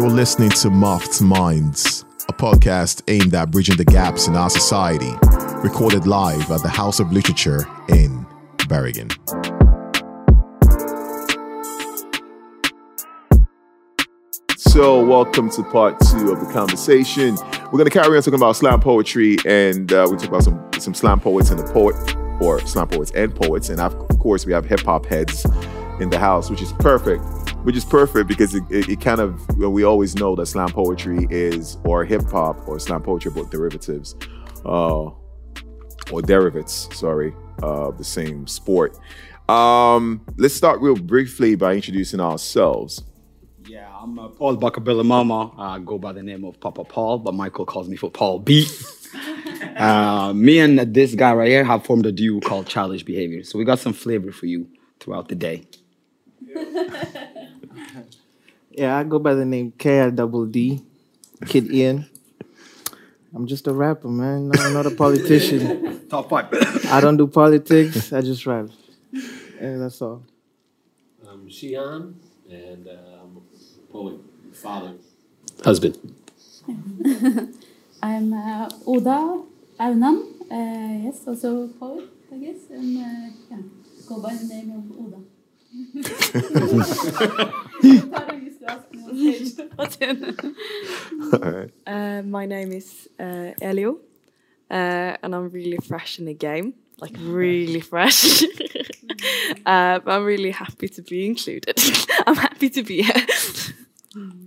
You're listening to Muffed Minds, a podcast aimed at bridging the gaps in our society, recorded live at the House of Literature in Bergen. So, welcome to part two of the conversation. We're going to carry on talking about slam poetry, and uh, we talk about some some slam poets and the poet, or slam poets and poets, and of course we have hip hop heads in the house, which is perfect. Which is perfect because it, it, it kind of we always know that slam poetry is or hip hop or slam poetry both derivatives, uh, or derivatives, sorry, of the same sport. Um, let's start real briefly by introducing ourselves. Yeah, I'm uh, Paul Bakabilla I go by the name of Papa Paul, but Michael calls me for Paul B. uh, me and this guy right here have formed a duo called Childish Behavior. So we got some flavor for you throughout the day. yeah, I go by the name K I double D, Kid Ian. I'm just a rapper, man. I'm not a politician. Top five. I don't do politics. I just rap, and that's all. I'm Shion, and. Uh, poet, father, husband. I'm uh, Oda Aunan. Uh, yes, also poet, I guess, and uh, yeah, go by the name of Oda. Uh, my name is uh, Elio, uh, and I'm really fresh in the game, like really fresh. uh, but I'm really happy to be included. I'm happy to be here.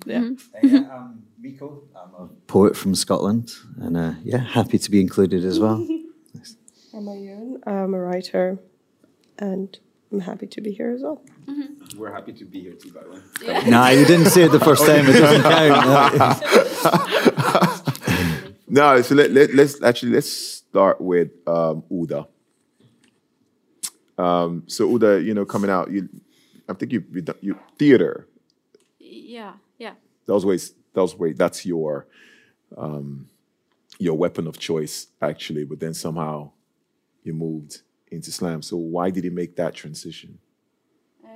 Yeah. Mm-hmm. I'm Miko. I'm a poet from Scotland, and uh, yeah, happy to be included as well. nice. I'm Ayun. I'm a writer, and I'm happy to be here as well. Mm-hmm. We're happy to be here too, by the way. Yeah. nah, you didn't say it the first time. It doesn't count. no, so let, let, let's actually let's start with um, Oda. Um, so Oda, you know, coming out, you, I think you, you, you theater yeah, yeah. Those ways, those ways. That's your um, your weapon of choice, actually. But then somehow you moved into slam. So why did he make that transition? Uh,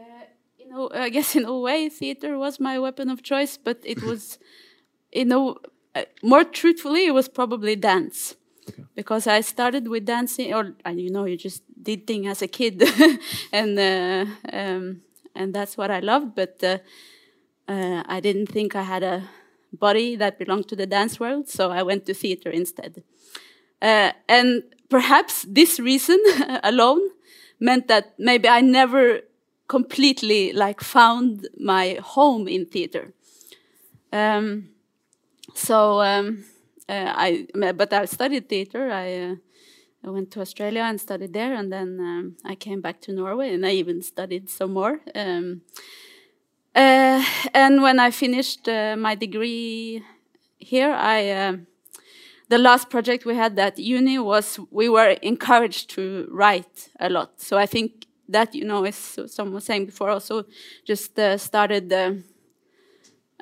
you know, I guess in a way, theater was my weapon of choice, but it was, you know, uh, more truthfully, it was probably dance. Okay. Because I started with dancing, or you know, you just did things as a kid, and uh, um, and that's what I loved. But uh, uh, I didn't think I had a body that belonged to the dance world, so I went to theater instead. Uh, and perhaps this reason alone meant that maybe I never completely like found my home in theater. Um, so um, uh, I, but I studied theater. I, uh, I went to Australia and studied there, and then um, I came back to Norway, and I even studied some more. Um, uh, and when I finished uh, my degree here, I uh, the last project we had at uni was we were encouraged to write a lot. So I think that you know, as someone was saying before, also just uh, started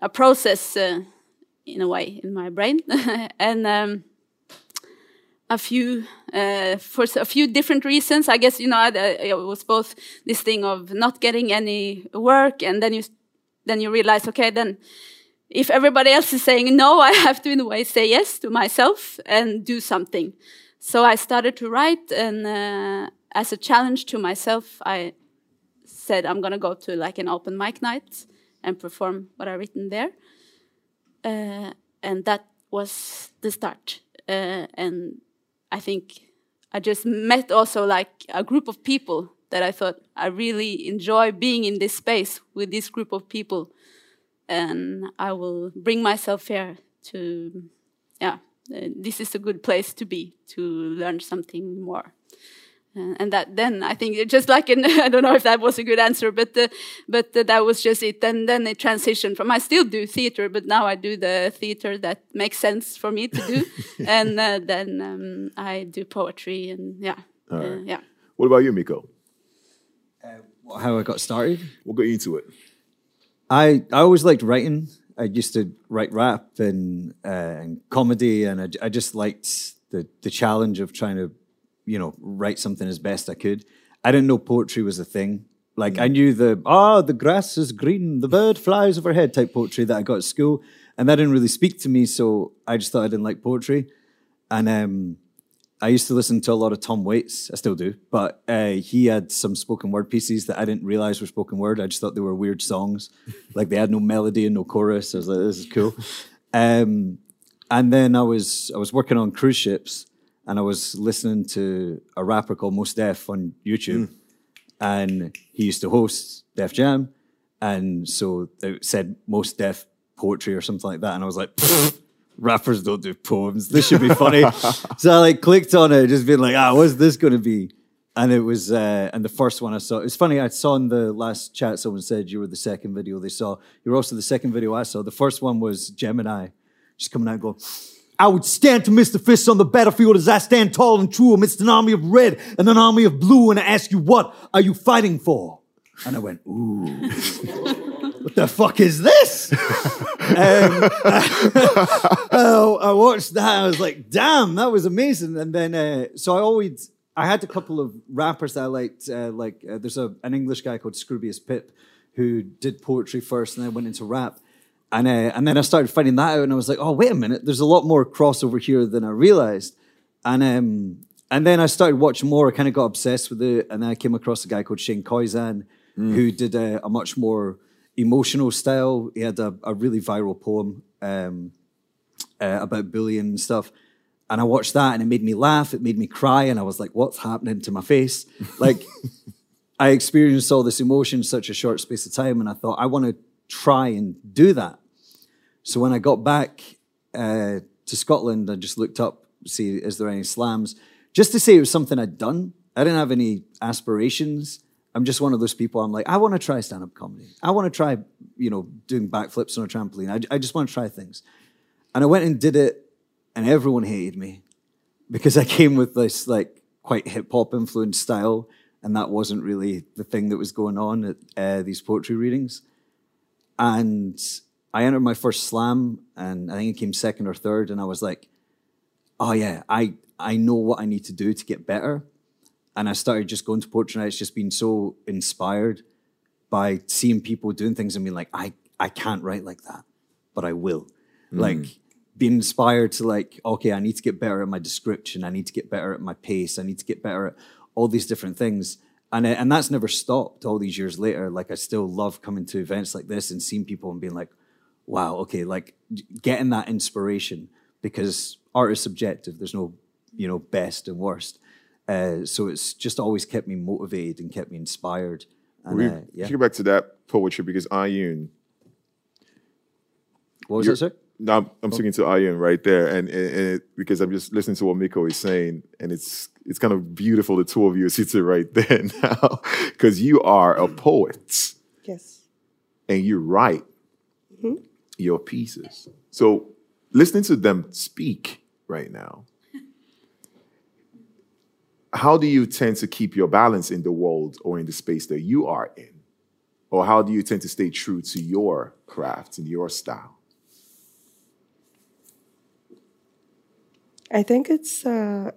a process uh, in a way in my brain, and. Um, a few uh, for a few different reasons. I guess you know it was both this thing of not getting any work, and then you then you realize, okay, then if everybody else is saying no, I have to in a way say yes to myself and do something. So I started to write, and uh, as a challenge to myself, I said I'm gonna go to like an open mic night and perform what I've written there, uh, and that was the start. Uh, and I think I just met also like a group of people that I thought I really enjoy being in this space with this group of people, and I will bring myself here to, yeah, uh, this is a good place to be to learn something more. Uh, and that then I think just like in, I don't know if that was a good answer, but uh, but uh, that was just it. And then it transitioned from I still do theater, but now I do the theater that makes sense for me to do, and uh, then um, I do poetry and yeah, uh, yeah. What about you, Miko? Uh, how I got started? We'll get into it. I I always liked writing. I used to write rap and uh, and comedy, and I, I just liked the the challenge of trying to, you know, write something as best I could. I didn't know poetry was a thing Like I knew the ah, the grass is green, the bird flies overhead type poetry that I got at school, and that didn't really speak to me. So I just thought I didn't like poetry, and um, I used to listen to a lot of Tom Waits. I still do, but uh, he had some spoken word pieces that I didn't realize were spoken word. I just thought they were weird songs, like they had no melody and no chorus. I was like, this is cool. Um, and then I was I was working on cruise ships, and I was listening to a rapper called Mos Def on YouTube, and he used to host Def Jam, and so it said Mos Def poetry or something like that, and I was like. Rappers don't do poems. This should be funny. so I like clicked on it, just being like, ah, what's this going to be? And it was, uh, and the first one I saw, it's funny, I saw in the last chat, someone said you were the second video they saw. You were also the second video I saw. The first one was Gemini, just coming out and going, I would stand to Mr. Fist on the battlefield as I stand tall and true amidst an army of red and an army of blue, and I ask you, what are you fighting for? And I went, ooh, what the fuck is this? Um, uh, I watched that. I was like, damn, that was amazing. And then, uh, so I always, I had a couple of rappers that I liked. Uh, like, uh, there's a, an English guy called Scroobius Pip who did poetry first and then went into rap. And, uh, and then I started finding that out and I was like, oh, wait a minute, there's a lot more crossover here than I realized. And, um, and then I started watching more. I kind of got obsessed with it. And then I came across a guy called Shane Koyczan who did a, a much more emotional style. He had a, a really viral poem um, uh, about bullying and stuff. And I watched that and it made me laugh. It made me cry. And I was like, what's happening to my face? Like, I experienced all this emotion in such a short space of time. And I thought, I want to try and do that. So when I got back uh, to Scotland, I just looked up, see, is there any slams? Just to say it was something I'd done. I didn't have any aspirations. I'm just one of those people. I'm like, I want to try stand up comedy. I want to try, you know, doing backflips on a trampoline. I, I just want to try things. And I went and did it, and everyone hated me because I came with this like quite hip hop influenced style, and that wasn't really the thing that was going on at uh, these poetry readings. And I entered my first slam, and I think it came second or third, and I was like, oh yeah, I I know what I need to do to get better and I started just going to poetry nights, just being so inspired by seeing people doing things and being like, I, I can't write like that, but I will. Like being inspired to like, okay, I need to get better at my description. I need to get better at my pace. I need to get better at all these different things. And, uh, and that's never stopped all these years later. Like I still love coming to events like this and seeing people and being like, wow, okay, like getting that inspiration because art is subjective. There's no, you know, best and worst. Uh, so it's just always kept me motivated and kept me inspired. And We uh, yeah, should go back to that poetry because Ayun. what was that, sir? No, I'm, I'm speaking to Ayun right there, and, and, and it, because I'm just listening to what Miko is saying, and it's it's kind of beautiful. The two of you are sitting right there now, because you are a poet Yes. and you write your pieces. So listening to them speak right now, how do you tend to keep your balance in the world or in the space that you are in? Or how do you tend to stay true to your craft and your style? I think it's uh,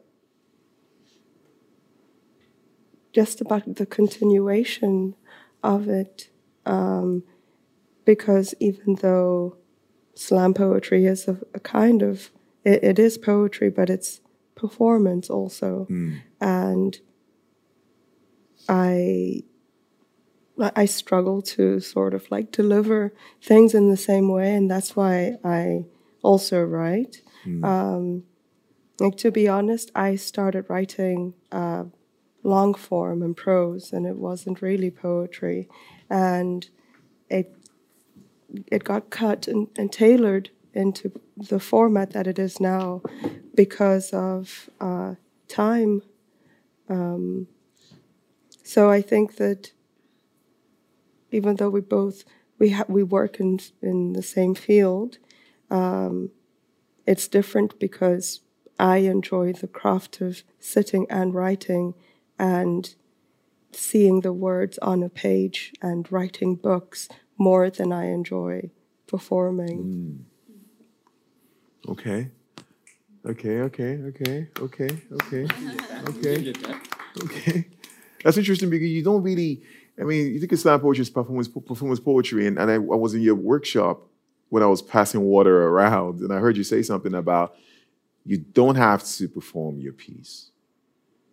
just about the continuation of it. Um, because even though slam poetry is a, a kind of, it, it is poetry, but it's performance also. And I I struggle to sort of like deliver things in the same way, and that's why I also write. Um, like to be honest, I started writing uh, long form and prose, and it wasn't really poetry, and it it got cut and, and tailored into the format that it is now because of uh, time. Um, so I think that even though we both we ha- we work in in the same field, um, it's different because I enjoy the craft of sitting and writing and seeing the words on a page and writing books more than I enjoy performing. Okay. Okay, okay, okay, okay, okay, okay, okay. That's interesting because you don't really I mean, you think of slam poetry is performance, performance poetry, and, and I, I was in your workshop when I was passing water around, and I heard you say something about you don't have to perform your piece.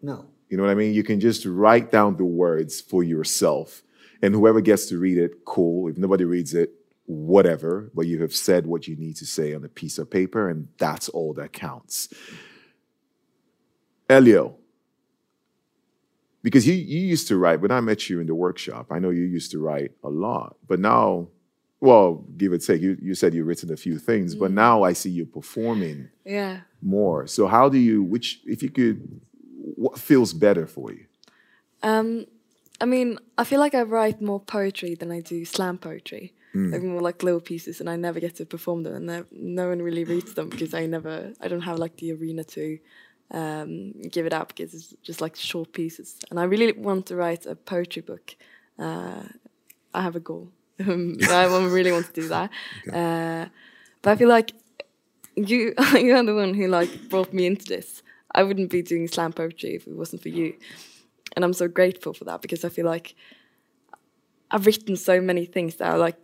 No. You know what I mean? You can just write down the words for yourself, and whoever gets to read it, cool. If nobody reads it, whatever. But you have said what you need to say on a piece of paper, and that's all that counts. Elio, because you, you used to write, when I met you in the workshop, I know you used to write a lot, but now, well, give or take, you, you said you've written a few things, but now I see you performing Yeah. more. So how do you, which, if you could, what feels better for you? Um, I mean, I feel like I write more poetry than I do slam poetry. Like more like little pieces, and I never get to perform them, and no, no one really reads them because I never, I don't have like the arena to um, give it out because it's just like short pieces. And I really want to write a poetry book. Uh, I have a goal. I really want to do that. Uh, but I feel like you, you're the one who like brought me into this. I wouldn't be doing slam poetry if it wasn't for you and I'm so grateful for that because I feel like I've written so many things that are like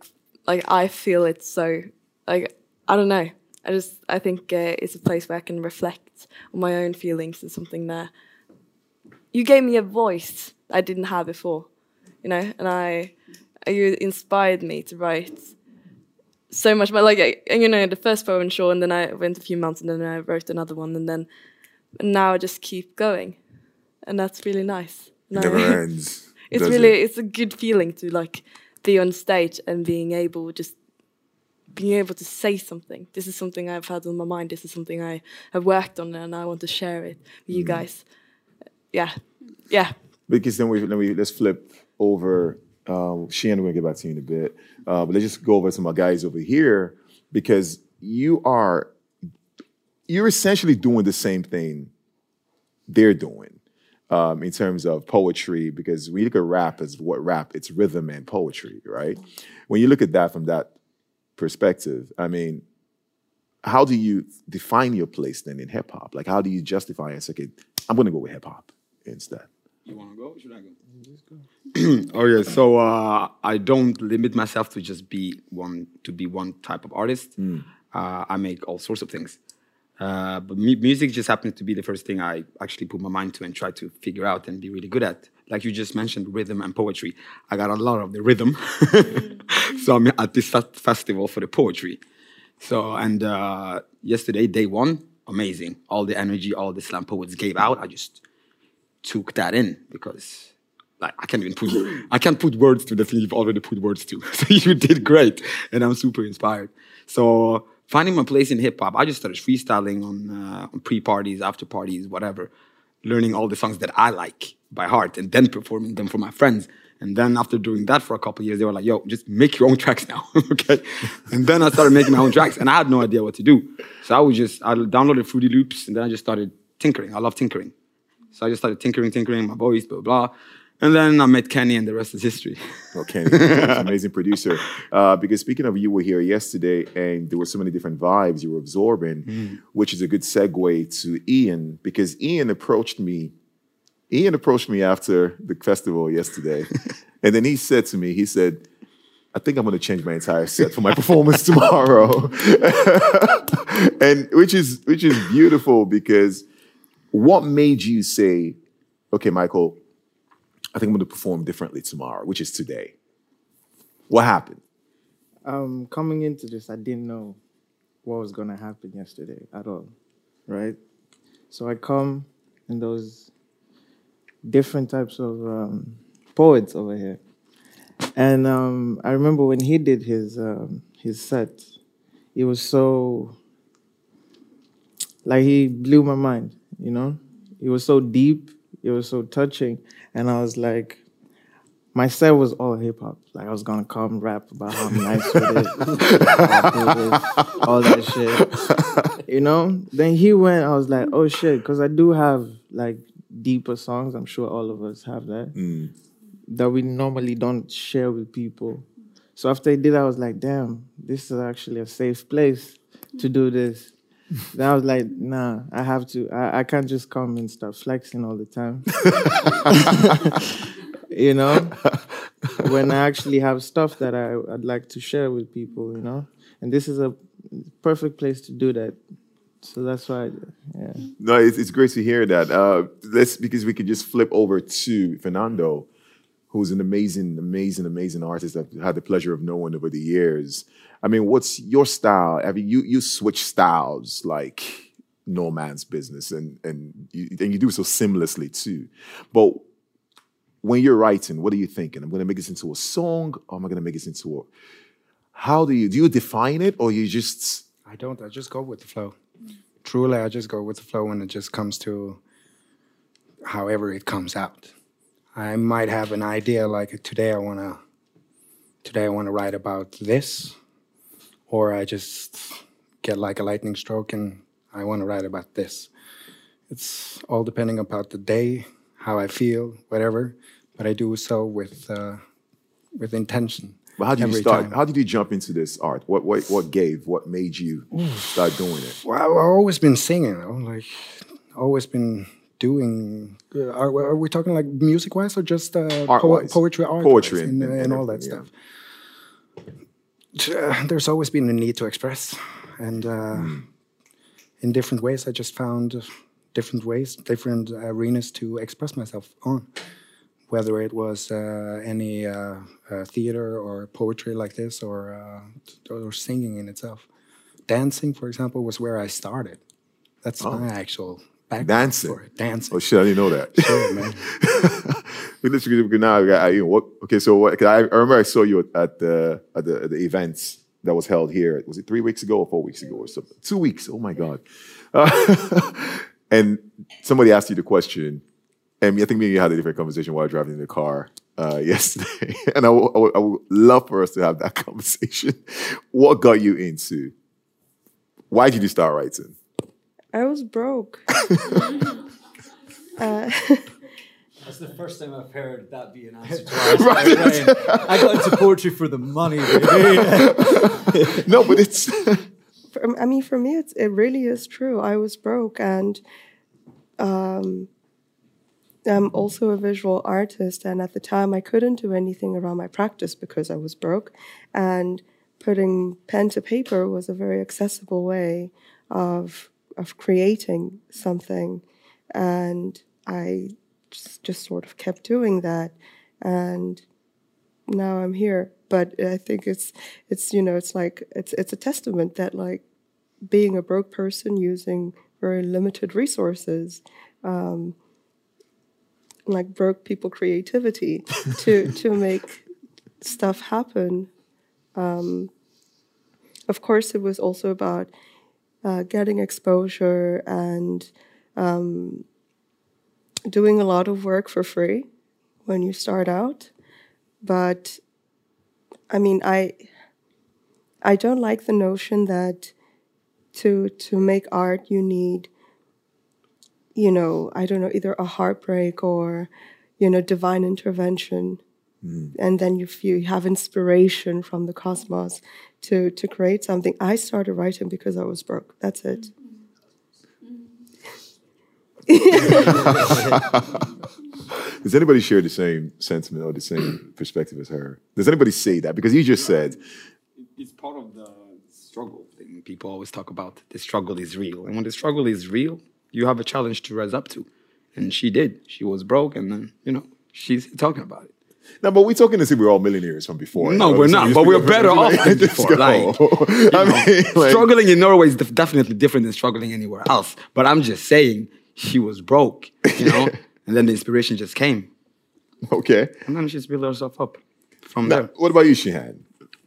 like I feel it's so like I don't know. I just I think uh, it's a place where I can reflect on my own feelings and something there. You gave me a voice I didn't have before, you know, and I you inspired me to write so much. But like I- you know, the first poem, sure, and then I went a few months, and then I wrote another one, and then and now I just keep going, and that's really nice. And I- Never ends. it's really it? it's a good feeling to like be on stage and being able just being able to say something this is something i've had on my mind this is something i have worked on and i want to share it with Mm. you guys yeah yeah because then we then we let's flip over. Um, Sheehan, we're gonna get back to you in a bit, uh, but let's just go over to my guys over here because you are you're essentially doing the same thing they're doing um, in terms of poetry. Because we look at rap as what rap it's rhythm and poetry, right? When you look at that from that perspective, I mean, how do you define your place then in hip hop? Like, how do you justify and say, okay, I'm gonna go with hip hop instead? You want to go? Should I go? oh yeah. So uh, I don't limit myself to just be one to be one type of artist. Uh, I make all sorts of things. Uh, but mu- music just happened to be the first thing I actually put my mind to and try to figure out and be really good at. Like you just mentioned, rhythm and poetry. I got a lot of the rhythm, so I'm at this fest- festival for the poetry. So and uh, yesterday, day one, amazing. All the energy, all the slam poets gave out. I just took that in because like I can't even put I can't put words to the thing you've already put words to. So you did great, and I'm super inspired. So finding my place in hip hop, I just started freestyling on, uh, on pre parties, after parties, whatever, learning all the songs that I like by heart, and then performing them for my friends. And then after doing that for a couple years, they were like, "Yo, just make your own tracks now, okay?" And then I started making my own tracks, and I had no idea what to do. So I would just I downloaded Fruity Loops, and then I just started tinkering. I love tinkering. So I just started tinkering, tinkering, my voice, blah, blah. And then I met Kenny, and the rest is history. Well, Kenny, an amazing producer. Uh, because speaking of, you were here yesterday, and there were so many different vibes you were absorbing, which is a good segue to Ian, because Ian approached me. Ian approached me after the festival yesterday, and then he said to me, he said, "I think I'm going to change my entire set for my performance tomorrow," and which is which is beautiful because what made you say, "Okay, Michael"? I think I'm going to perform differently tomorrow, which is today. What happened? Um, coming into this, I didn't know what was gonna happen yesterday at all, right? So I come and those different types of um, poets over here, and um, I remember when he did his um, his set, it was so like he blew my mind, you know. It was so deep, it was so touching, and I was like, my set was all hip hop. Like I was gonna come rap about how nice it, how I do this, all that shit. You know. Then he went. I was like, oh shit, because I do have like deeper songs. I'm sure all of us have that mm. that we normally don't share with people. So after he did, I was like, damn, this is actually a safe place to do this. Then I was like, nah, I have to. I, I can't just come and start flexing all the time. you know? when I actually have stuff that I, I'd like to share with people, you know. And this is a perfect place to do that. So that's why, yeah. No, it's, it's great to hear that. Uh, let's because we could just flip over to Fernando, who's an amazing, amazing, amazing artist I've had the pleasure of knowing over the years. I mean, what's your style? I mean, you you switch styles like no man's business, and and you, and you do so seamlessly too. But when you're writing, what are you thinking? I'm going to make this into a song, or am I going to make this into a? How do you do? You define it, or you just? I don't. I just go with the flow. Truly, I just go with the flow when it just comes to however it comes out. I might have an idea like today I want to today I want to write about this or I just get like a lightning stroke and I want to write about this. It's all depending about the day, how I feel, whatever. But I do so with uh, with intention. But how did you start? time. How did you jump into this art? What what what gave? What made you start doing it? Well, I've always been singing, though. Like, always been doing. Uh, are, are we talking like music wise or just uh, Art-wise. poetry, art Poetry and, and- and, and all that everything, stuff? Uh, there's always been a need to express, and uh, Hmm. in different ways, I just found different ways, different arenas to express myself on. Whether it was uh, any uh, uh, theater or poetry like this, or uh, or singing in itself, dancing, for example, was where I started. That's my actual Dancing? for it. Dancing. Oh shit! I didn't know that. Sure, man. we literally now. I, you know, what, okay, so what, I, I remember I saw you at the at the, at the events that was held here. Was it three weeks ago or four weeks ago or something? Two weeks. Oh my god! Uh, and somebody asked you the question, and I think me and you had a different conversation while driving in the car uh, yesterday. and I would- I would- I would love for us to have that conversation. What got you into? Why did you start writing? I was broke. uh, That's the first time I've heard that be an answer to our I got into poetry for the money, baby. no, but it's for, I mean, for me, it's, it really is true. I was broke, and um, I'm also a visual artist. And at the time, I couldn't do anything around my practice because I was broke. And putting pen to paper was a very accessible way of of creating something. And I just, just sort of kept doing that, and now I'm here. But I think it's it's you know it's like it's it's a testament that like being a broke person using very limited resources, um, like broke people creativity to to make stuff happen. Um, of course, it was also about uh, getting exposure and um, doing a lot of work for free when you start out. But I mean, I I don't like the notion that to to make art you need, you know, I don't know, either a heartbreak or, you know, divine intervention, Mm. and then you feel you have inspiration from the cosmos to to create something. I started writing because I was broke. That's it. Mm-hmm. Mm-hmm. Does anybody share the same sentiment or the same perspective as her? Does anybody say that? Because you just said, it's part of the struggle thing people always talk about. The struggle is real. And when the struggle is real, you have a challenge to rise up to. And she did. She was broke and then, you know, she's talking about it. No, but we're talking as if we're all millionaires from before. No, Like, we're not, you but we're better off than before, go. like, I mean, like, struggling in Norway is definitely different than struggling anywhere else. But I'm just saying she was broke, you know? and then the inspiration just came. okay. And then she's built herself up from Now, there. what about you, Shehan?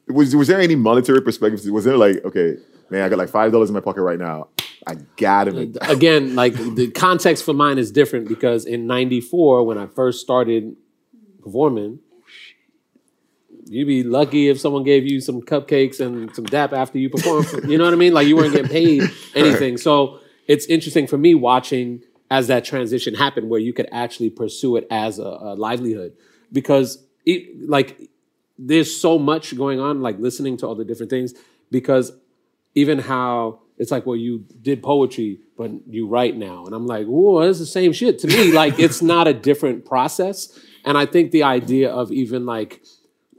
Was was there any monetary perspective? Was there like, okay, man, I got like five dollars in my pocket right now. I gotta. Again, like the context for mine is different because in '94, when I first started performing, you'd be lucky if someone gave you some cupcakes and some dap after you performed. you know what I mean? Like you weren't getting paid anything. So it's interesting for me watching as that transition happened, where you could actually pursue it as a, a livelihood, because it, like there's so much going on. Like listening to all the different things, because even how it's like, well, you did poetry, but you write now. And I'm like, whoa, it's the same shit to me. Like, it's not a different process. And I think the idea of even like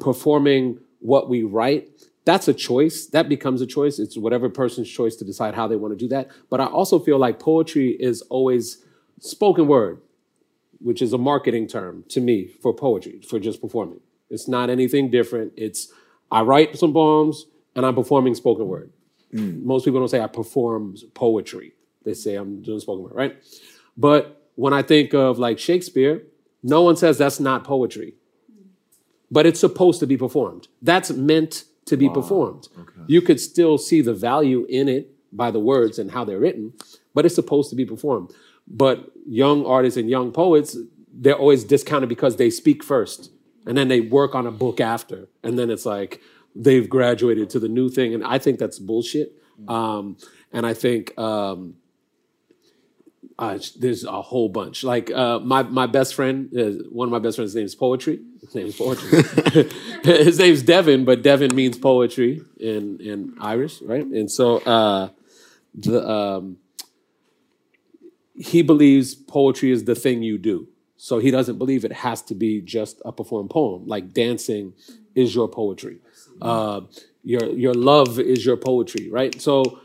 performing what we write, that's a choice. That becomes a choice. It's whatever person's choice to decide how they want to do that. But I also feel like poetry is always spoken word, which is a marketing term to me for poetry, for just performing. It's not anything different. It's I write some poems and I'm performing spoken word. Mm. Most people don't say I perform poetry. They say I'm doing spoken word, right? But when I think of like Shakespeare, no one says that's not poetry. But it's supposed to be performed. That's meant to be performed. You could still see the value in it by the words and how they're written, but it's supposed to be performed. But young artists and young poets, they're always discounted because they speak first and then they work on a book after. And then it's like they've graduated to the new thing. And I think that's bullshit. Um, and I think um, uh, there's a whole bunch. Like uh, my my best friend, uh, one of my best friends' name is Poetry. His name is Poetry. His name's Devin, but Devin means poetry in in Irish, right? And so uh, the um, he believes poetry is the thing you do. So he doesn't believe it has to be just a performed poem. Like dancing is your poetry. Uh, your your love is your poetry, right? So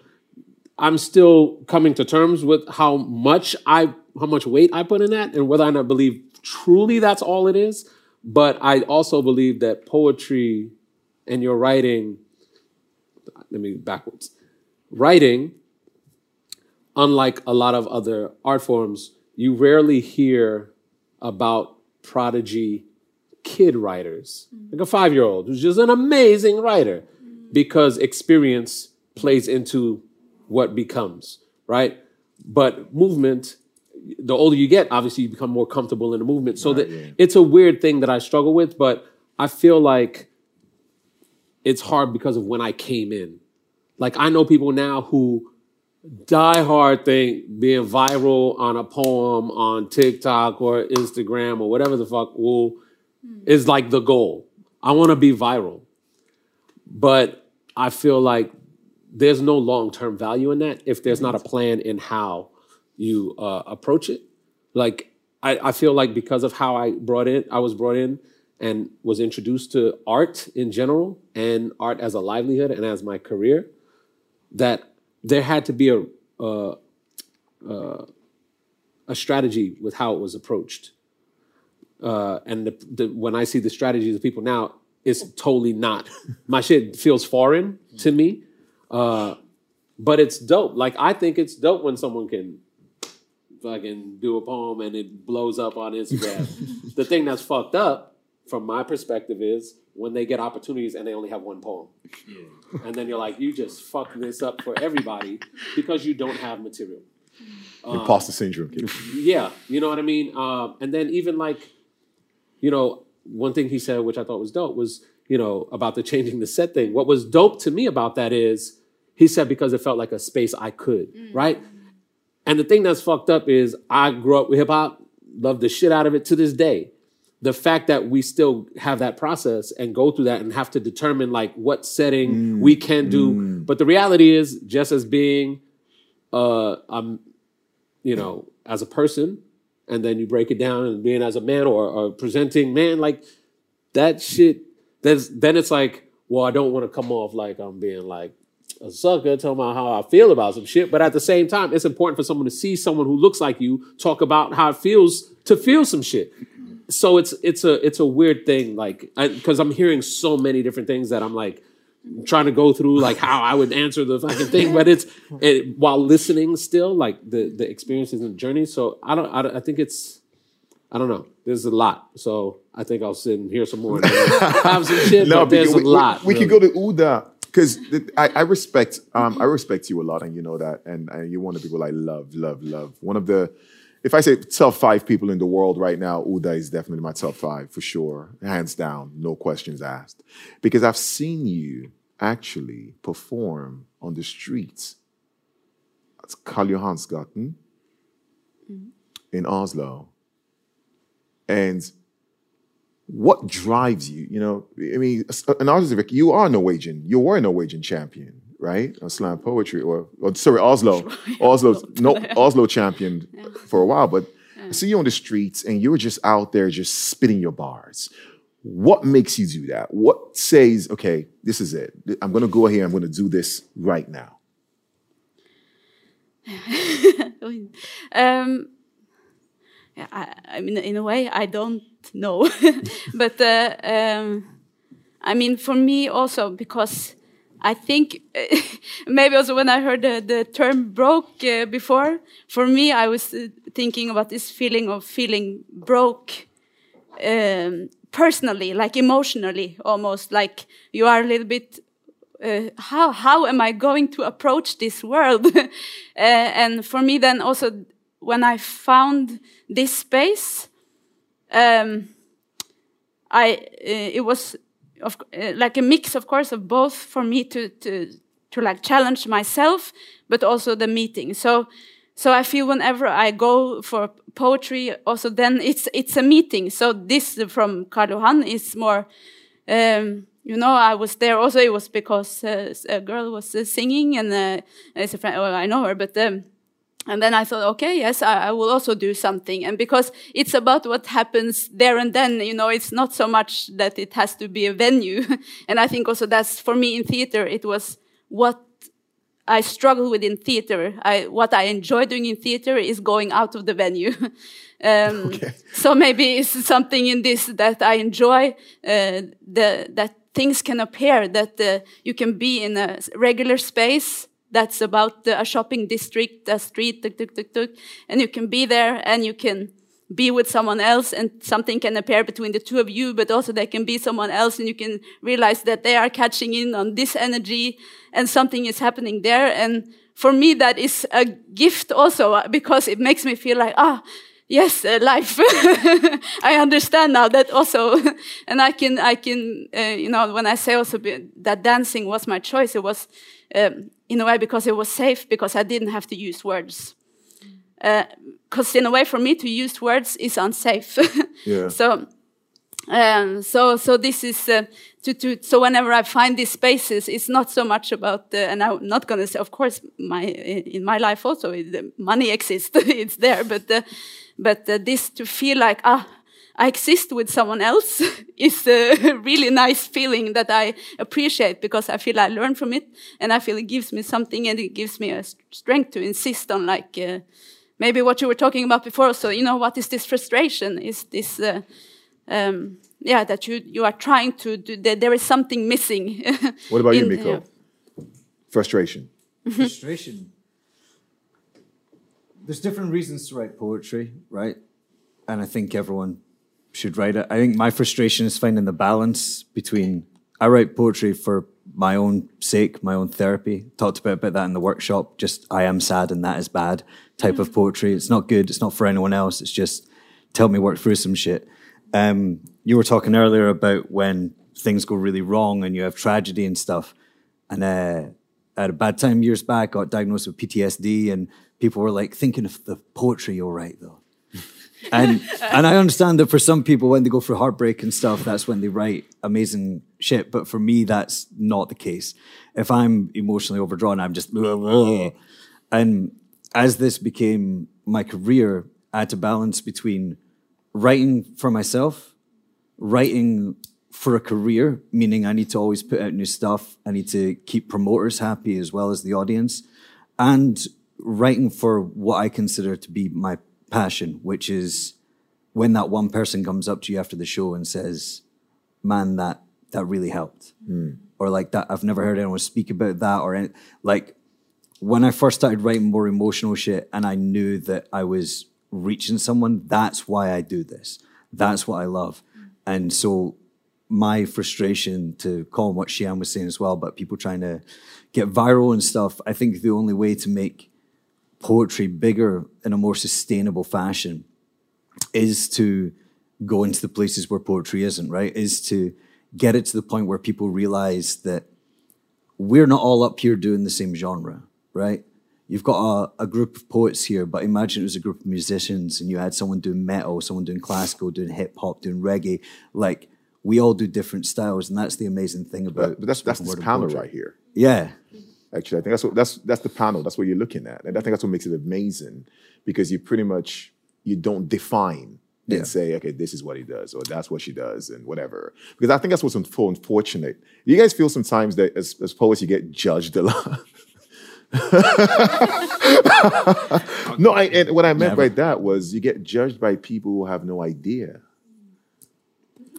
I'm still coming to terms with how much I how much weight I put in that and whether or not I believe truly that's all it is. But I also believe that poetry and your writing, let me backwards. Writing, unlike a lot of other art forms, you rarely hear about prodigy kid writers, mm. like a five year old who's just an amazing writer mm. because experience plays into what becomes, right? But movement, the older you get, obviously you become more comfortable in the movement. So that it's a weird thing that I struggle with, but I feel like it's hard because of when I came in. Like I know people now who die hard think being viral on a poem on TikTok or Instagram or whatever the fuck will hmm. is like the goal. I want to be viral. But I feel like there's no long-term value in that if there's not a plan in how you uh, approach it. Like I, I feel like because of how I brought in, I was brought in and was introduced to art in general and art as a livelihood and as my career, that there had to be a a, a, a strategy with how it was approached. Uh, and the, the, when I see the strategies of people now, it's totally not. My shit feels foreign to me, uh, but it's dope. Like I think it's dope when someone can fucking do a poem and it blows up on Instagram. the thing that's fucked up, from my perspective, is when they get opportunities and they only have one poem. And then you're like, you just fucked this up for everybody because you don't have material. Imposter syndrome. kid. Yeah, you know what I mean? Um, and then even like, you know, one thing he said, which I thought was dope, was, you know, about the changing the set thing. What was dope to me about that is he said because it felt like a space I could, right? And the thing that's fucked up is I grew up with hip hop, love the shit out of it to this day. The fact that we still have that process and go through that and have to determine like what setting we can do. But the reality is, just as being, uh, um, you know, as a person, and then you break it down and being as a man or, or presenting man, like that shit. There's then it's like, well, I don't want to come off like I'm being like a sucker, talking about how I feel about some shit. But at the same time, it's important for someone to see someone who looks like you talk about how it feels to feel some shit. So it's it's a it's a weird thing, like because I'm hearing so many different things that I'm like trying to go through like how I would answer the fucking thing, but it's it, while listening still like the the experiences and journey. So I don't I, don't- I think it's I don't know. There's a lot, so I think I'll sit and hear some more. And have some shit, but there's because a we, lot. We, we really. go to Oda because I, I respect um I respect you a lot, and you know that, and, and you're one of the people I love, love, love. One of the, if I say top five people in the world right now, Oda is definitely my top five for sure, hands down, no questions asked, because I've seen you actually perform on the streets. It's Karl Johansgaten in Oslo. And what drives you? You know, I mean, an artist, like you are Norwegian. You were a Norwegian champion, right? On slam poetry, or, or sorry, Oslo, Oslo, no, Oslo champion for a while. But I see you on the streets, and you were just out there, just spitting your bars. What makes you do that? What says, okay, this is it. I'm going to go here. I'm going to do this right now. um, I, I mean, in a way, I don't know, but uh, um, I mean, for me also because I think maybe also when I heard the, the term broke uh, before, for me, I was uh, thinking about this feeling of feeling broke um, personally, like emotionally, almost like you are a little bit. Uh, how how am I going to approach this world? Uh, and for me, then also when I found this space, um, I uh, it was of, uh, like a mix, of course, of both for me to to to like challenge myself, but also the meeting. So so I feel whenever I go for poetry, also then it's it's a meeting. So this from Karl is more. Um, you know, I was there also. It was because uh, a girl was uh, singing, and uh, it's a friend. Well, I know her, but um, and then I thought, okay, yes, I, I, will also do something. And because it's about what happens there and then, you know, it's not so much that it has to be a venue. and I think also that's for me in theater, it was what I struggle with in theater. I, what I enjoy doing in theater is going out of the venue. um, okay. So maybe it's something in this that I enjoy, uh, the, that things can appear, that uh, you can be in a regular space that's about a shopping district, a street, tuk, tuk, tuk, tuk, and you can be there and you can be with someone else and something can appear between the two of you, but also there can be someone else and you can realize that they are catching in on this energy and something is happening there. And for me, that is a gift also because it makes me feel like, ah, yes, uh, life. I understand now that also, and I can, I can, uh, you know, when I say also that dancing was my choice, it was um, in a way because it was safe because I didn't have to use words. Because uh, in a way, for me to use words is unsafe. yeah. So. Um, so, so this is uh, to, to, so whenever I find these spaces, it's not so much about, the, and I'm not going to say, of course, my, in my life also, the money exists, it's there, but, uh, but uh, this to feel like, ah, I exist with someone else is a really nice feeling that I appreciate because I feel I learn from it and I feel it gives me something and it gives me a strength to insist on like uh, maybe what you were talking about before. So you know what is this frustration? Is this uh, um, yeah that you you are trying to do? That there is something missing. what about you, Miko? Frustration. Frustration. There's different reasons to write poetry, right? And I think everyone should write it. I think my frustration is finding the balance between I write poetry for my own sake, my own therapy. Talked about, about that in the workshop. Just I am sad and that is bad type of poetry. It's not good. It's not for anyone else. It's just to help me work through some shit. Um, you were talking earlier about when things go really wrong and you have tragedy and stuff. And uh, at a bad time years back, got diagnosed with PTSD, and people were like thinking of the poetry you'll write though and and I understand that for some people when they go through heartbreak and stuff, that's when they write amazing shit. But for me, that's not the case. If I'm emotionally overdrawn, I'm just blah, blah. and as this became my career, I had to balance between writing for myself, writing for a career, meaning I need to always put out new stuff. I need to keep promoters happy as well as the audience, and writing for what I consider to be my passion, which is when that one person comes up to you after the show and says, "Man, that that really helped," mm. or like that I've never heard anyone speak about that, or any, like when I first started writing more emotional shit, and I knew that I was reaching someone. That's why I do this. That's what I love, and so my frustration to call what Shian was saying as well about people trying to get viral and stuff. I think the only way to make poetry bigger in a more sustainable fashion is to go into the places where poetry isn't, right? Is to get it to the point where people realize that we're not all up here doing the same genre, right? You've got a, a, group of poets here, but imagine it was a group of musicians and you had someone doing metal, someone doing classical, doing hip hop, doing reggae. Like, we all do different styles, and that's the amazing thing about. But, but that's that's this panel right here. Yeah, Actually, I think that's what, that's that's the panel. That's what you're looking at, and I think that's what makes it amazing because you pretty much you don't define and Yeah. say, okay, this is what he does, or that's what she does, and whatever. Because I think that's what's unf- unfortunate. You guys feel sometimes that as, as poets, you get judged a lot. no, I, and what I meant by that was you get judged by people who have no idea.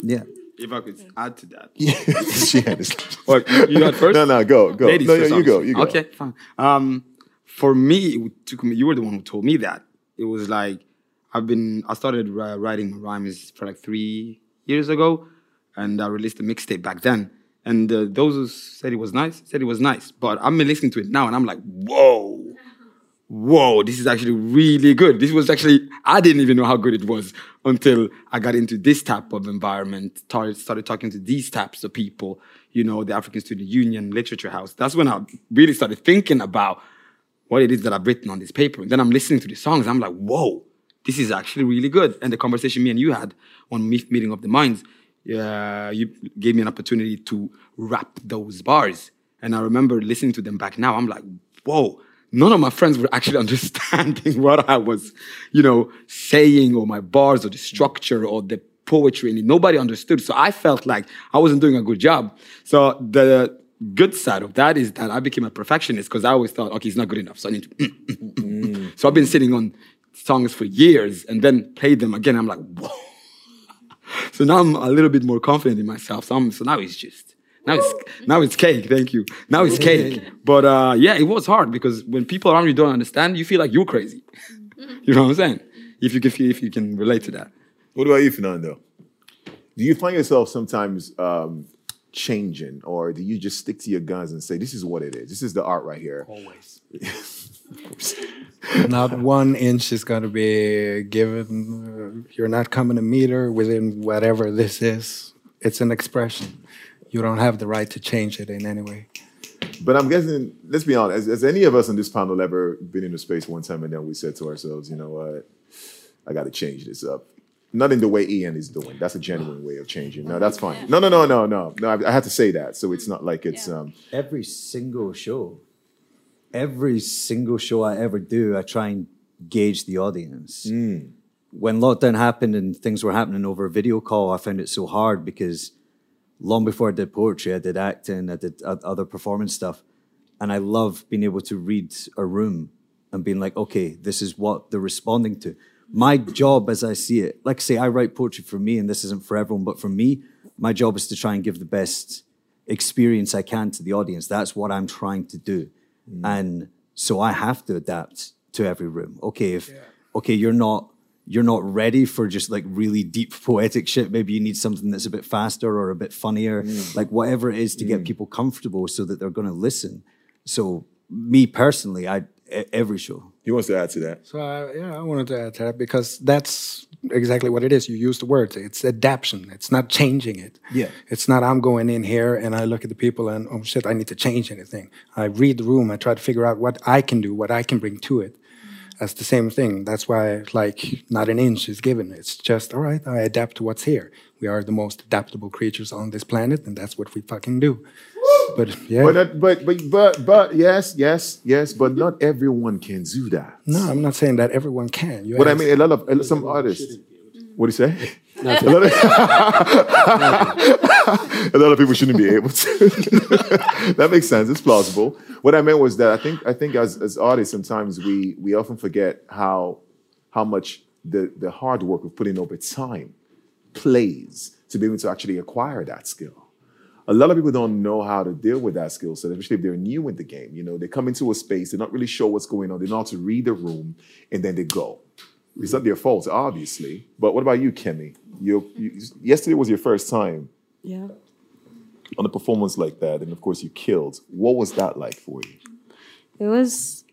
Yeah. If I could add to that. she had this. What, you, you got first? No, no, go, go. Ladies no, first, no, you go, you go. Okay, fine. Um, for me, it took me. You were the one who told me that. It was like I've been. I started uh, writing rhymes for like three years ago, and I released a mixtape back then. And uh, those who said it was nice said it was nice. But I'm listening to it now, and I'm like, whoa, whoa, this is actually really good. This was actually, I didn't even know how good it was until I got into this type of environment, started, started talking to these types of people, you know, the African Student Union Literature House. That's when I really started thinking about what it is that I've written on this paper. And then I'm listening to the songs, I'm like, whoa, this is actually really good. And the conversation me and you had on Meeting of the Minds, uh, you gave me an opportunity to rap those bars. And I remember listening to them back now. I'm like, whoa, none of my friends were actually understanding what I was, you know, saying or my bars or the structure or the poetry. And nobody understood. So I felt like I wasn't doing a good job. So the good side of that is that I became a perfectionist because I always thought, okay, it's not good enough. So I need to. Mm, mm, mm, so I've been sitting on songs for years and then played them again. I'm like, whoa. So now I'm a little bit more confident in myself. So, I'm, so now it's just now it's now it's cake. Thank you. Now it's cake. But uh, yeah, it was hard because when people around you don't understand, you feel like you're crazy. You know what I'm saying? If you can if you can relate to that. What about you, Fernando? Do you find yourself sometimes um, changing, or do you just stick to your guns and say, "This is what it is. This is the art right here"? Always. not one inch is going to be given. Uh, you're not coming a meter within whatever this is. It's an expression. You don't have the right to change it in any way. But I'm guessing, let's be honest, has, has any of us on this panel ever been in a space one time and then we said to ourselves, you know what, I got to change this up? Not in the way Ian is doing. That's a genuine way of changing. No, that's fine. No, no, no, no, no. No, I, I had to say that. So it's not like it's, um, Every single show, every single show I ever do, I try and gauge the audience. When lockdown happened and things were happening over a video call, I found it so hard because long before I did poetry, I did acting, I did other performance stuff. And I love being able to read a room and being like, okay, this is what they're responding to. My job, as I see it, like I say, I write poetry for me, and this isn't for everyone, but for me, my job is to try and give the best experience I can to the audience. That's what I'm trying to do. Mm. And so I have to adapt to every room. Okay, if okay, you're not you're not ready for just like really deep poetic shit. Maybe you need something that's a bit faster or a bit funnier, like whatever it is to get people comfortable so that they're going to listen. So me personally, I every show. he wants to add to that. So uh, yeah, I wanted to add to that because that's exactly what it is. You use the word. It's adaptation. It's not changing it. Yeah. It's not I'm going in here and I look at the people and oh shit, I need to change anything. I read the room. I try to figure out what I can do, what I can bring to it. That's the same thing. That's why like not an inch is given. It's just all right. I adapt to what's here. We are the most adaptable creatures on this planet, and that's what we fucking do. But yeah, But, that, but, but, but, but, yes, yes, yes, but not everyone can do that. no, I'm not saying that everyone can. You But I mean, a lot of some artists. What do you say? A lot, of, a lot of people shouldn't be able to. that makes sense. It's plausible. What I meant was that I think I think as, as artists sometimes we we often forget how how much the the hard work of putting over time plays to be able to actually acquire that skill. A lot of people don't know how to deal with that skill set, especially if they're new in the game. You know, they come into a space, they're not really sure what's going on, they know how to read the room, and then they go. It's not their fault, obviously. But what about you, Kemi? You, you, yesterday was your first time Yeah. on a performance like that, and of course you killed. What was that like for you? It was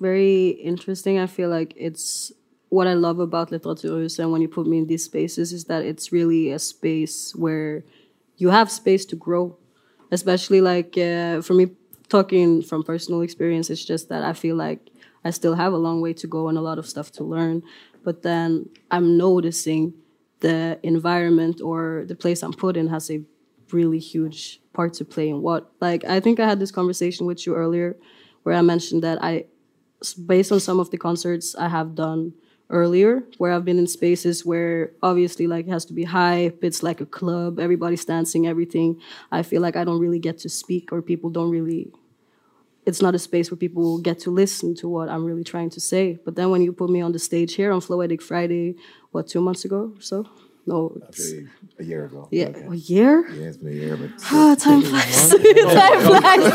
very interesting. I feel like it's what I love about Literaturhus and when you put me in these spaces is that it's really a space where you have space to grow. Especially like uh, for me, talking from personal experience, it's just that I feel like I still have a long way to go and a lot of stuff to learn. But then I'm noticing the environment or the place I'm put in has a really huge part to play in what like I think I had this conversation with you earlier where I mentioned that I, based on some of the concerts I have done earlier, where I've been in spaces where obviously like it has to be hype, it's like a club, everybody's dancing, everything. I feel like I don't really get to speak or people don't really it's not a space where people get to listen to what I'm really trying to say. But then when you put me on the stage here on Floetic Friday, what, two months ago or so? No, it's, a year ago. yeah, a year? Yeah, it's been a year, but Ah, time flies. time flies.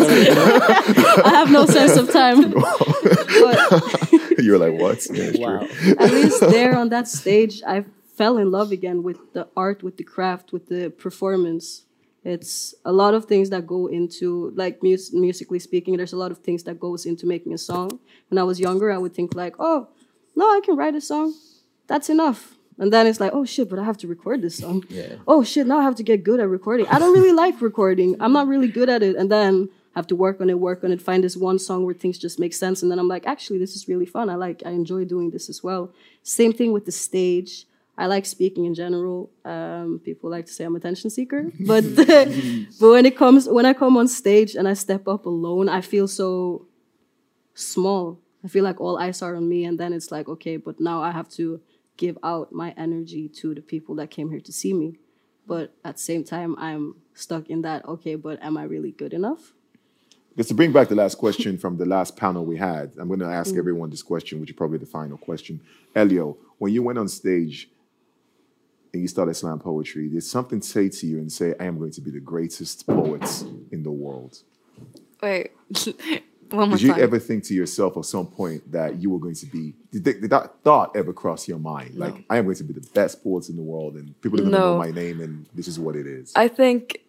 I have no sense of time. You were like, what? Yeah, it's Wow. true. at least there on that stage, I fell in love again with the art, with the craft, with the performance. It's a lot of things that go into, like mus- musically speaking, there's a lot of things that goes into making a song. When I was younger, I would think like, oh, no, I can write a song. That's enough. And then it's like, oh shit, but I have to record this song. Oh shit, now I have to get good at recording. I don't really like recording. I'm not really good at it. And then have to work on it, work on it, find this one song where things just make sense. And then I'm like, actually, this is really fun. I like, I enjoy doing this as well. Same thing with the stage. I like speaking in general. Um, people like to say I'm a attention seeker, but but when it comes when I come on stage and I step up alone, I feel so small. I feel like all eyes are on me, and then it's like, okay, but now I have to give out my energy to the people that came here to see me. But at the same time, I'm stuck in that, okay, but am I really good enough? Just to bring back the last question from the last panel we had, I'm going to ask Mm. everyone this question, which is probably the final question. Elio, when you went on stage and you start slam poetry, did something say to you and say, I am going to be the greatest poet in the world? Wait, one more Did you time. ever think to yourself at some point that you were going to be, did, that- did that thought ever cross your mind? Like, I am going to be the best poet in the world and people are going to know my name and this is what it is. I think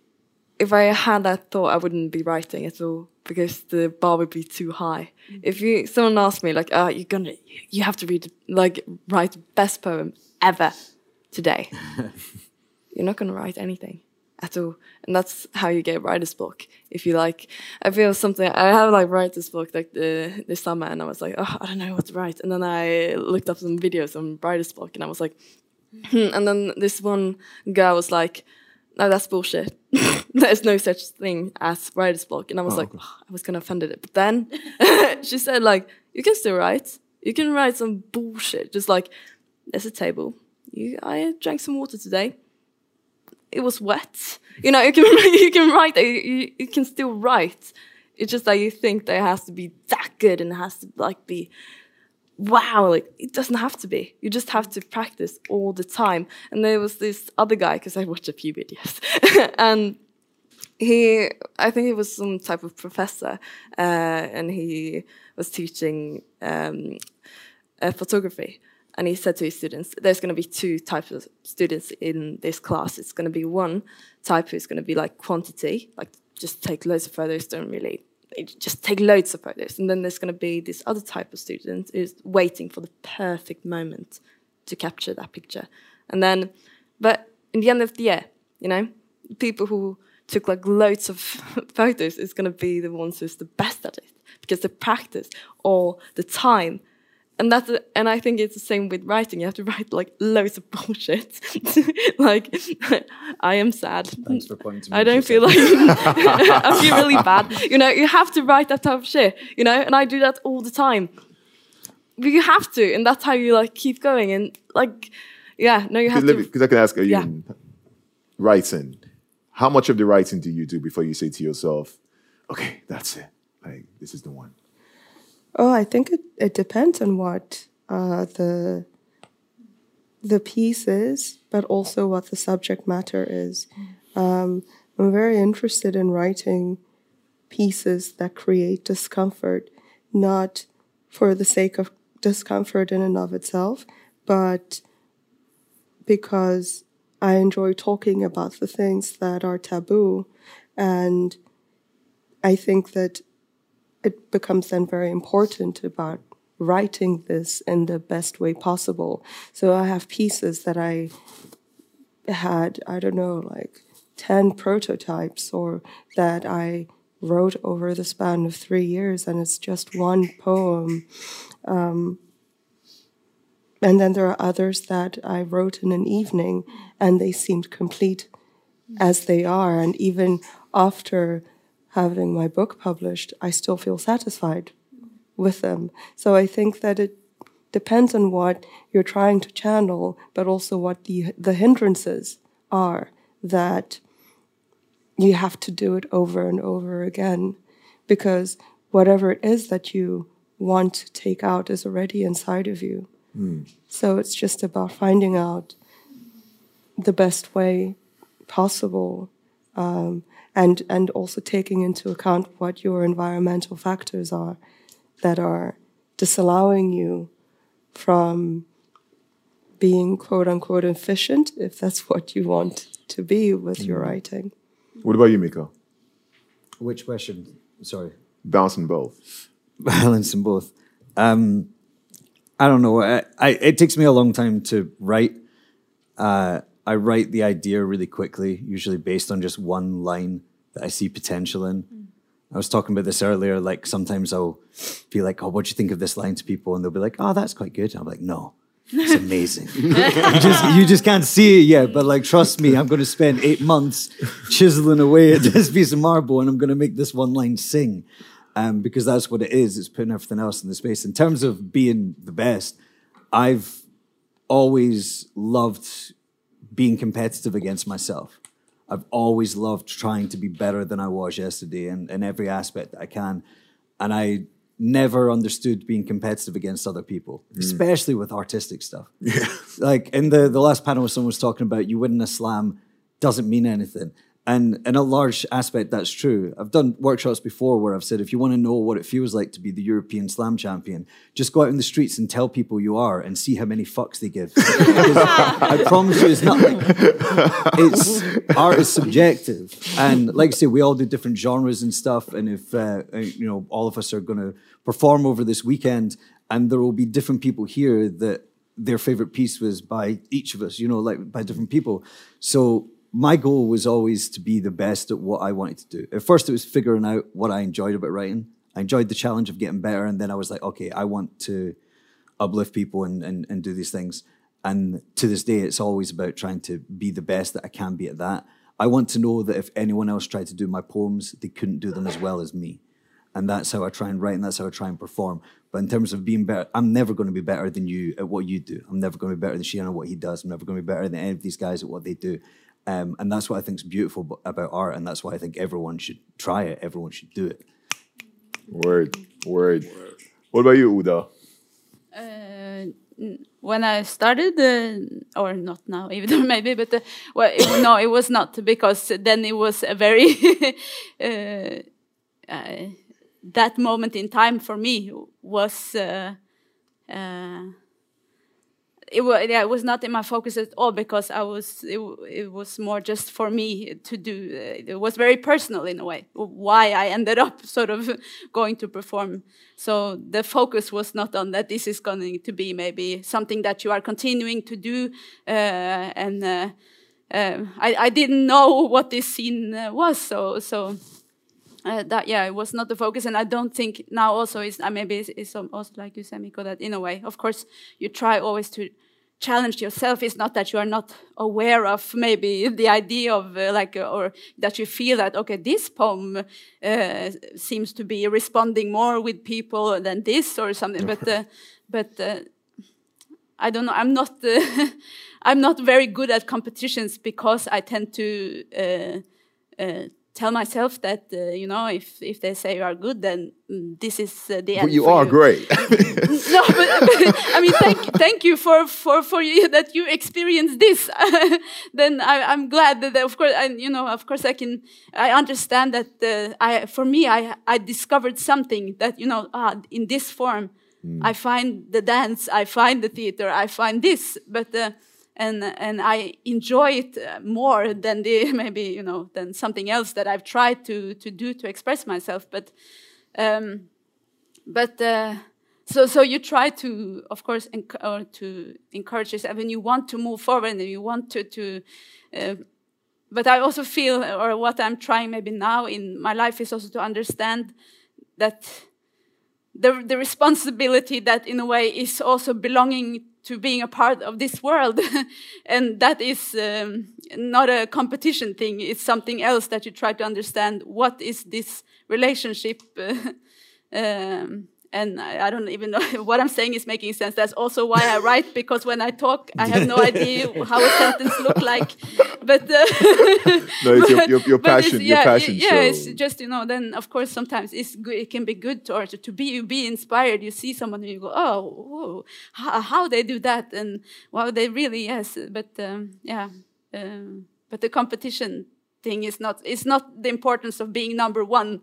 if I had that thought, I wouldn't be writing at all because the bar would be too high. If you someone asked me like, "Ah, you're gonna, you have to read like write the best poem ever today," you're not gonna write anything at all, and that's how you get writer's block. If you like, I feel something. I have like writer's block like the this summer, and I was like, oh, I don't know what to write, and then I looked up some videos on writer's block, and I was like, hmm. and then this one girl was like no, that's bullshit. There's no such thing as writer's block. And I was like, "Oh, I was kind of offended it. But then she said, like, you can still write. You can write some bullshit. Just like, there's a table. You, I drank some water today. It was wet. You know, you can you can write. You, you, can still write. It's just that you think that it has to be that good and it has to like be wow, like it doesn't have to be. You just have to practice all the time. And there was this other guy, because I watched a few videos, and he, I think he was some type of professor, uh, and he was teaching um, uh, photography. And he said to his students, there's going to be two types of students in this class. It's going to be one type who's going to be like quantity, like just take loads of photos, don't really just take loads of photos. And then there's going to be this other type of student who's waiting for the perfect moment to capture that picture. And then, but in the end of the year, you know, people who took like loads of photos is going to be the ones who's the best at it because they practice all the time. And that's and I think it's the same with writing. You have to write like loads of bullshit. like I am sad. Thanks for pointing me, I don't feel like I feel really bad. You know, you have to write that type of shit. You know, and I do that all the time. But you have to, and that's how you like keep going. And like, yeah, no, you have to. Because I can ask are you, Yeah. writing, how much of the writing do you do before you say to yourself, okay, that's it. Like, this is the one. Oh, I think it, it depends on what uh, the the piece is, but also what the subject matter is. Um, I'm very interested in writing pieces that create discomfort, not for the sake of discomfort in and of itself, but because I enjoy talking about the things that are taboo. And I think that it becomes then very important about writing this in the best way possible. So I have pieces that I had, I don't know, like 10 prototypes or that I wrote over the span of three years and it's just one poem. Um, and then there are others that I wrote in an evening and they seemed complete as they are. And even after having my book published, I still feel satisfied with them. So I think that it depends on what you're trying to channel, but also what the the hindrances are that you have to do it over and over again because whatever it is that you want to take out is already inside of you. So it's just about finding out the best way possible um, and and also taking into account what your environmental factors are that are disallowing you from being quote unquote efficient if that's what you want to be with your writing. What about you, Miko? Which question? Sorry. Balancing both. Balancing both. Um, I don't know. I, I, it takes me a long time to write. Uh, I write the idea really quickly, usually based on just one line that I see potential in. I was talking about this earlier. Like sometimes I'll be like, "Oh, what do you think of this line?" to people, and they'll be like, "Oh, that's quite good." And I'm like, "No, it's amazing." you just you just can't see it yet, but like, trust me, I'm going to spend eight months chiseling away at this piece of marble, and I'm going to make this one line sing, um, because that's what it is. It's putting everything else in the space. In terms of being the best, I've always loved being competitive against myself. I've always loved trying to be better than I was yesterday in, in every aspect that I can. And I never understood being competitive against other people, mm. especially with artistic stuff. Yeah. Like in the, the last panel, someone was talking about you winning a slam doesn't mean anything. And in a large aspect, that's true. I've done workshops before where I've said, if you want to know what it feels like to be the European slam champion, just go out in the streets and tell people you are and see how many fucks they give. I promise you, it's not like it's art is subjective, and like I say, we all do different genres and stuff. And if uh, uh, you know, all of us are going to perform over this weekend, and there will be different people here that their favorite piece was by each of us. You know, like by different people. So my goal was always to be the best at what I wanted to do. At first, it was figuring out what I enjoyed about writing. I enjoyed the challenge of getting better, and then I was like, okay, I want to uplift people and, and, and do these things. And to this day, it's always about trying to be the best that I can be at that. I want to know that if anyone else tried to do my poems, they couldn't do them as well as me. And that's how I try and write, and that's how I try and perform. But in terms of being better, I'm never going to be better than you at what you do. I'm never going to be better than Shihan at what he does. I'm never going to be better than any of these guys at what they do. Um, and that's what I think is beautiful about art, and that's why I think everyone should try it. Everyone should do it. Word, word. What about you, Oda? Uh, when I started, uh, or not now, even maybe, but uh, well, it, no, it was not because then it was a very uh, uh, that moment in time for me was. It was yeah, it was not in my focus at all because I was it, it was more just for me to do. Uh, it was very personal in a way why I ended up sort of going to perform. So the focus was not on that. This is going to be maybe something that you are continuing to do, uh, and uh, uh, I I didn't know what this scene uh, was. So so uh, that yeah, it was not the focus, and I don't think now also is uh, maybe it's, it's also like you said, Miko, that in a way, of course, you try always to challenge yourself. It's not that you are not aware of maybe the idea of uh, like, uh, or that you feel that okay, this poem uh, seems to be responding more with people than this or something, but uh, but. I don't know. I'm not. I'm not very good at competitions because I tend to uh, uh, tell myself that uh, you know if if they say you are good, then mm, this is uh, the end. But you are great. no, but, but, I mean, thank thank you for for for you that you experienced this. then I, I'm glad that, of course, I, you know, of course, I can. I understand that. Uh, I for me, I I discovered something that you know, ah, in this form, I find the dance, I find the theater, I find this, but. Uh, and and I enjoy it uh, more than the maybe you know than something else that I've tried to to do to express myself. But um, but uh, so so you try to of course enc- or to encourage yourself and you want to move forward and you want to to. Uh, but I also feel, or what I'm trying maybe now in my life is also to understand that the, the responsibility that in a way is also belonging to being a part of this world. And that is um, not a competition thing. It's something else that you try to understand. What is this relationship? Um, and I, don't even know what I'm saying is making sense. That's also why I write because when I talk, I have no idea how a sentence look like. But uh, No, it's your- your- your but it's- passion- your passion Yeah, show. it's just you know. Then of course sometimes it's good. It can be good to or to, to be you be inspired. You see someone and you go, oh, whoa, how, how they do that, and wow, they really yes. But um, yeah, um, but the competition thing is not. It's not the importance of being number one.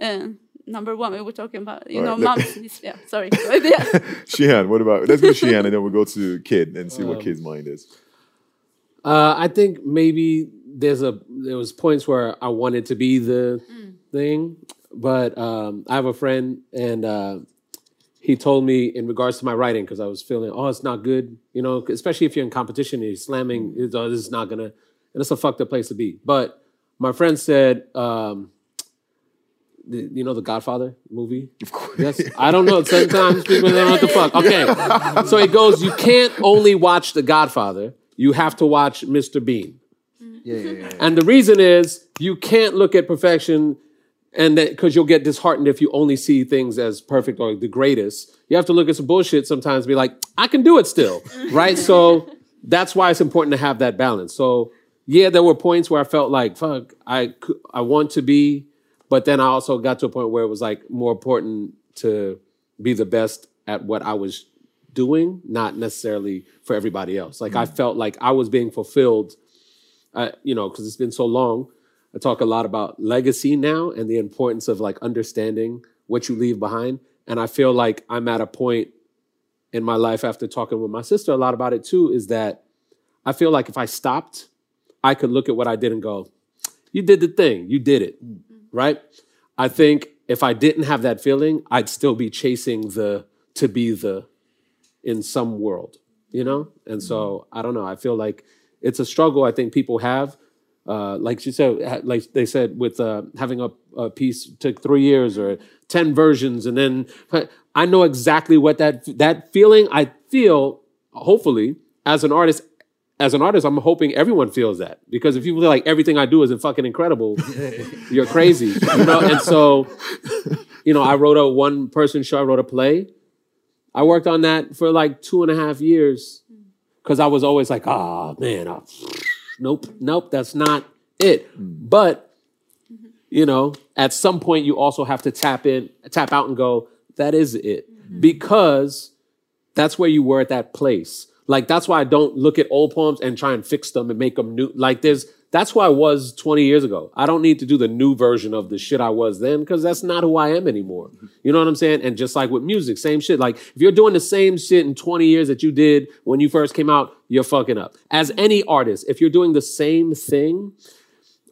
Uh, number one, we were talking about, you All know, right, moms. yeah, sorry. yeah. Shihan, what about? Let's go to Shihan, and then we'll go to Kid and see what Um, Kid's mind is. Uh, I think maybe there's a there was points where I wanted to be the thing, but um, I have a friend and uh, he told me in regards to my writing because I was feeling oh it's not good, you know, especially if you're in competition and you're slamming, it's, oh, this is not gonna, and it's a fucked up place to be. But my friend said. Um, the, you know the Godfather movie? Of course. Yes. I don't know. Sometimes people don't know what the fuck. Okay. So it goes, you can't only watch The Godfather, you have to watch Mr. Bean. Yeah, yeah, yeah. And the reason is you can't look at perfection and that because you'll get disheartened if you only see things as perfect or the greatest. You have to look at some bullshit sometimes and be like, I can do it still. right? So that's why it's important to have that balance. So yeah, there were points where I felt like, fuck, I I want to be, but then I also got to a point where it was like more important to be the best at what I was doing, not necessarily for everybody else. Like I mm. felt like I was being fulfilled I, you know, because it's been so long. I talk a lot about legacy now and the importance of like understanding what you leave behind. And I feel like I'm at a point in my life after talking with my sister a lot about it too, is that I feel like if I stopped, I could look at what I did and go, you did the thing, you did it, mm. Right? I think if I didn't have that feeling, I'd still be chasing the to be the in some world, you know? And so I don't know. I feel like it's a struggle I think people have. Uh, like she said, like they said, with uh, having a, a piece took three years or ten versions, and then I know exactly what that that feeling I feel. Hopefully, as an artist, as an artist, I'm hoping everyone feels that because if you feel like everything I do isn't fucking incredible, you're crazy, you know. And so, you know, I wrote a one person show. I wrote a play. I worked on that for like two and a half years because I was always like, oh man, uh, nope, nope, that's not it. Mm. But you know, at some point, you also have to tap in, tap out, and go, that is it, mm-hmm. because that's where you were at that place. Like that's why I don't look at old poems and try and fix them and make them new. Like there's that's who I was 20 years ago. I don't need to do the new version of the shit I was then because that's not who I am anymore. You know what I'm saying? And just like with music, same shit. Like if you're doing the same shit in 20 years that you did when you first came out, you're fucking up. As any artist, if you're doing the same thing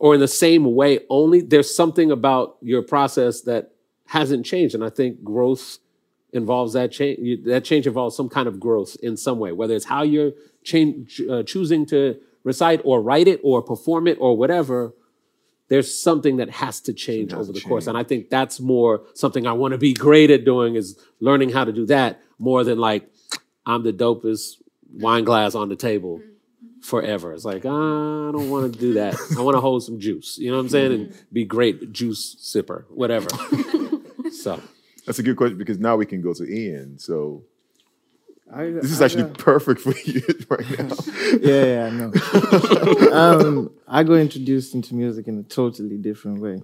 or in the same way only, there's something about your process that hasn't changed. And I think growth involves that change. That change involves some kind of growth in some way, whether it's how you're change, uh, choosing to recite or write it or perform it or whatever. There's something that has to change over the course, and I think that's more something I want to be great at doing is learning how to do that more than like I'm the dopest wine glass on the table forever. It's like ah, I don't want to do that. I want to hold some juice. You know what I'm saying? And be great juice sipper, whatever. so That's a good question because now we can go to Ian. So I, this is I actually perfect for you right now. yeah, yeah, I know. um, I got introduced into music in a totally different way.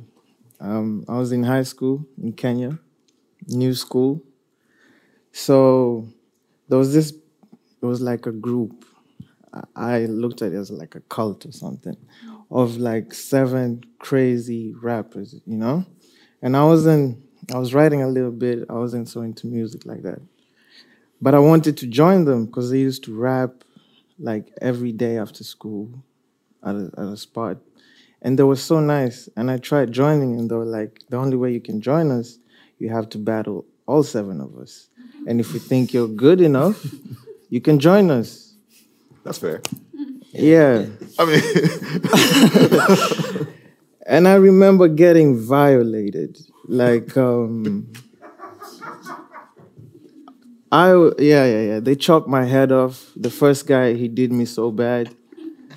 Um, I was in high school in Kenya, new school. So there was this, it was like a group. I- I looked at it as like a cult or something of like seven crazy rappers, you know? And I wasn't, I was writing a little bit. I wasn't so into music like that. But I wanted to join them because they used to rap like every day after school at a, at a spot. And they were so nice. And I tried joining, and they were like, the only way you can join us, you have to battle all seven of us. And if you think you're good enough, you can join us. That's fair. Yeah. I mean, And I remember getting violated. Like, um, I, yeah, yeah, yeah. They chopped my head off. The first guy, he did me so bad.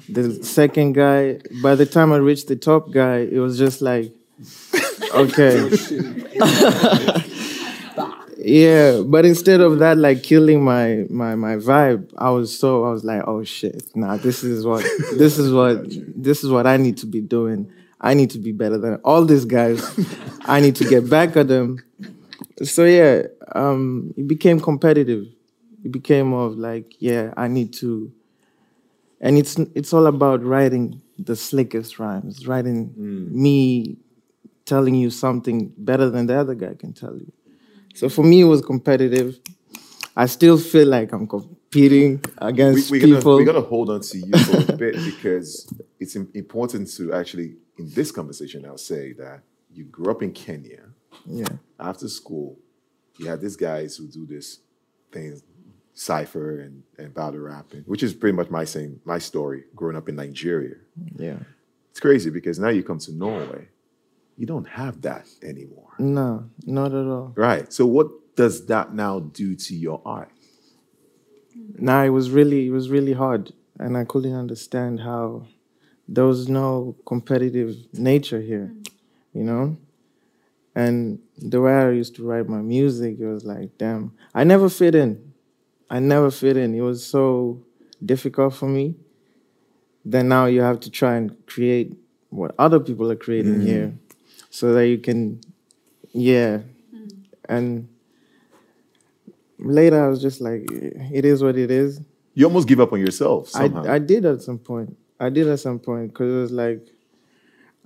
The second guy, by the time I reached the top guy, it was just like, okay. yeah, but instead of that, like killing my my my vibe, I was so I was like, oh shit, nah, this is what this is what this is what I need to be doing. I need to be better than all these guys. I need to get back at them. So yeah, um, it became competitive. It became of like, yeah, I need to, and it's it's all about writing the slickest rhymes, writing me telling you something better than the other guy can tell you. So for me, it was competitive. I still feel like I'm competing against we, gonna, people. we're gonna hold on to you for a bit because it's important to actually in this conversation I'll say that you grew up in Kenya. Yeah, after school you had these guys who do this thing cipher and, and battle rapping which is pretty much my same my story growing up in Nigeria. Yeah. it's crazy because now you come to Norway you don't have that anymore. No, not at all. right. So what does that now do to your art? Nah, it was really it was really hard, and I couldn't understand how there was no competitive nature here, you know. And the way I used to write my music, it was like, damn, I never fit in. I never fit in. It was so difficult for me. Then now you have to try and create what other people are creating mm-hmm. here, so that you can, yeah, mm-hmm. and later I was just like, it is what it is. you almost give up on yourself somehow I, I did at some point. I did at some point because it was like,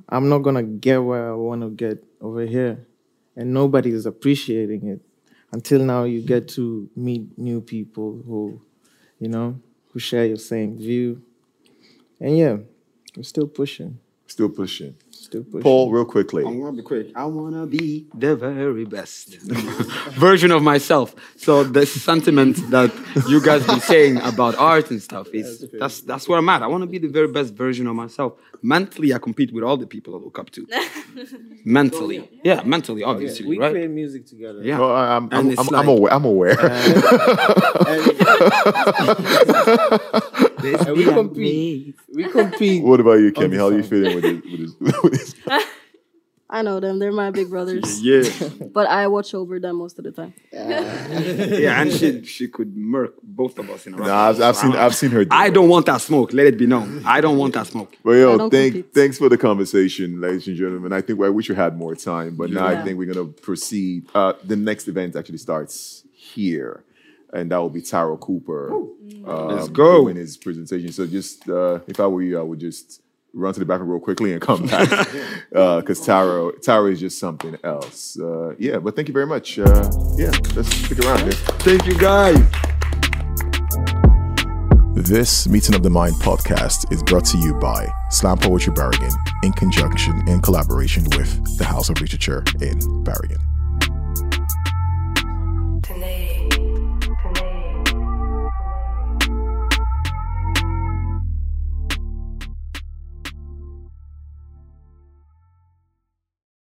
I'm not gonna get where I want to get over here, and nobody is appreciating it until now. You get to meet new people who, you know, who share your same view, and yeah, we're still pushing, still pushing still. Paul real quickly I want to be quick. I want to be the very best version of myself. So the sentiment that you guys be saying about art and stuff is that's that's where I'm at. I want to be the very best version of myself. Mentally, I compete with all the people I look up to. mentally, yeah, mentally, obviously, we right? create music together. Yeah. I- I'm, And I'm, it's I'm, I'm aware. I'm aware. and we compete. We compete. what about you, on Kemi? the How you feeling with this? With this, with this? I know them. They're my big brothers. Yeah, But I watch over them most of the time. yeah, and she she could murk both of us in a round. Nah, I've, I've seen I've seen her. Do I it. don't want that smoke. Let it be known. I don't want that smoke. Well, yo, thank, compete. thanks for the conversation, ladies and gentlemen. I think well, I wish we had more time, but now I think we're gonna proceed. Uh, the next event actually starts here, and that will be Taro Cooper. Uh, Let's go. doing his presentation. So just uh, if I were you, I would just run to the bathroom real quickly and come back because Taro Taro is just something else. Uh, yeah, but thank you very much. Uh, yeah, let's stick around. Man. Thank you, guys. This Meeting of the Mind podcast is brought to you by Slam Poetry Bergen in conjunction and collaboration with the House of Literature in Bergen.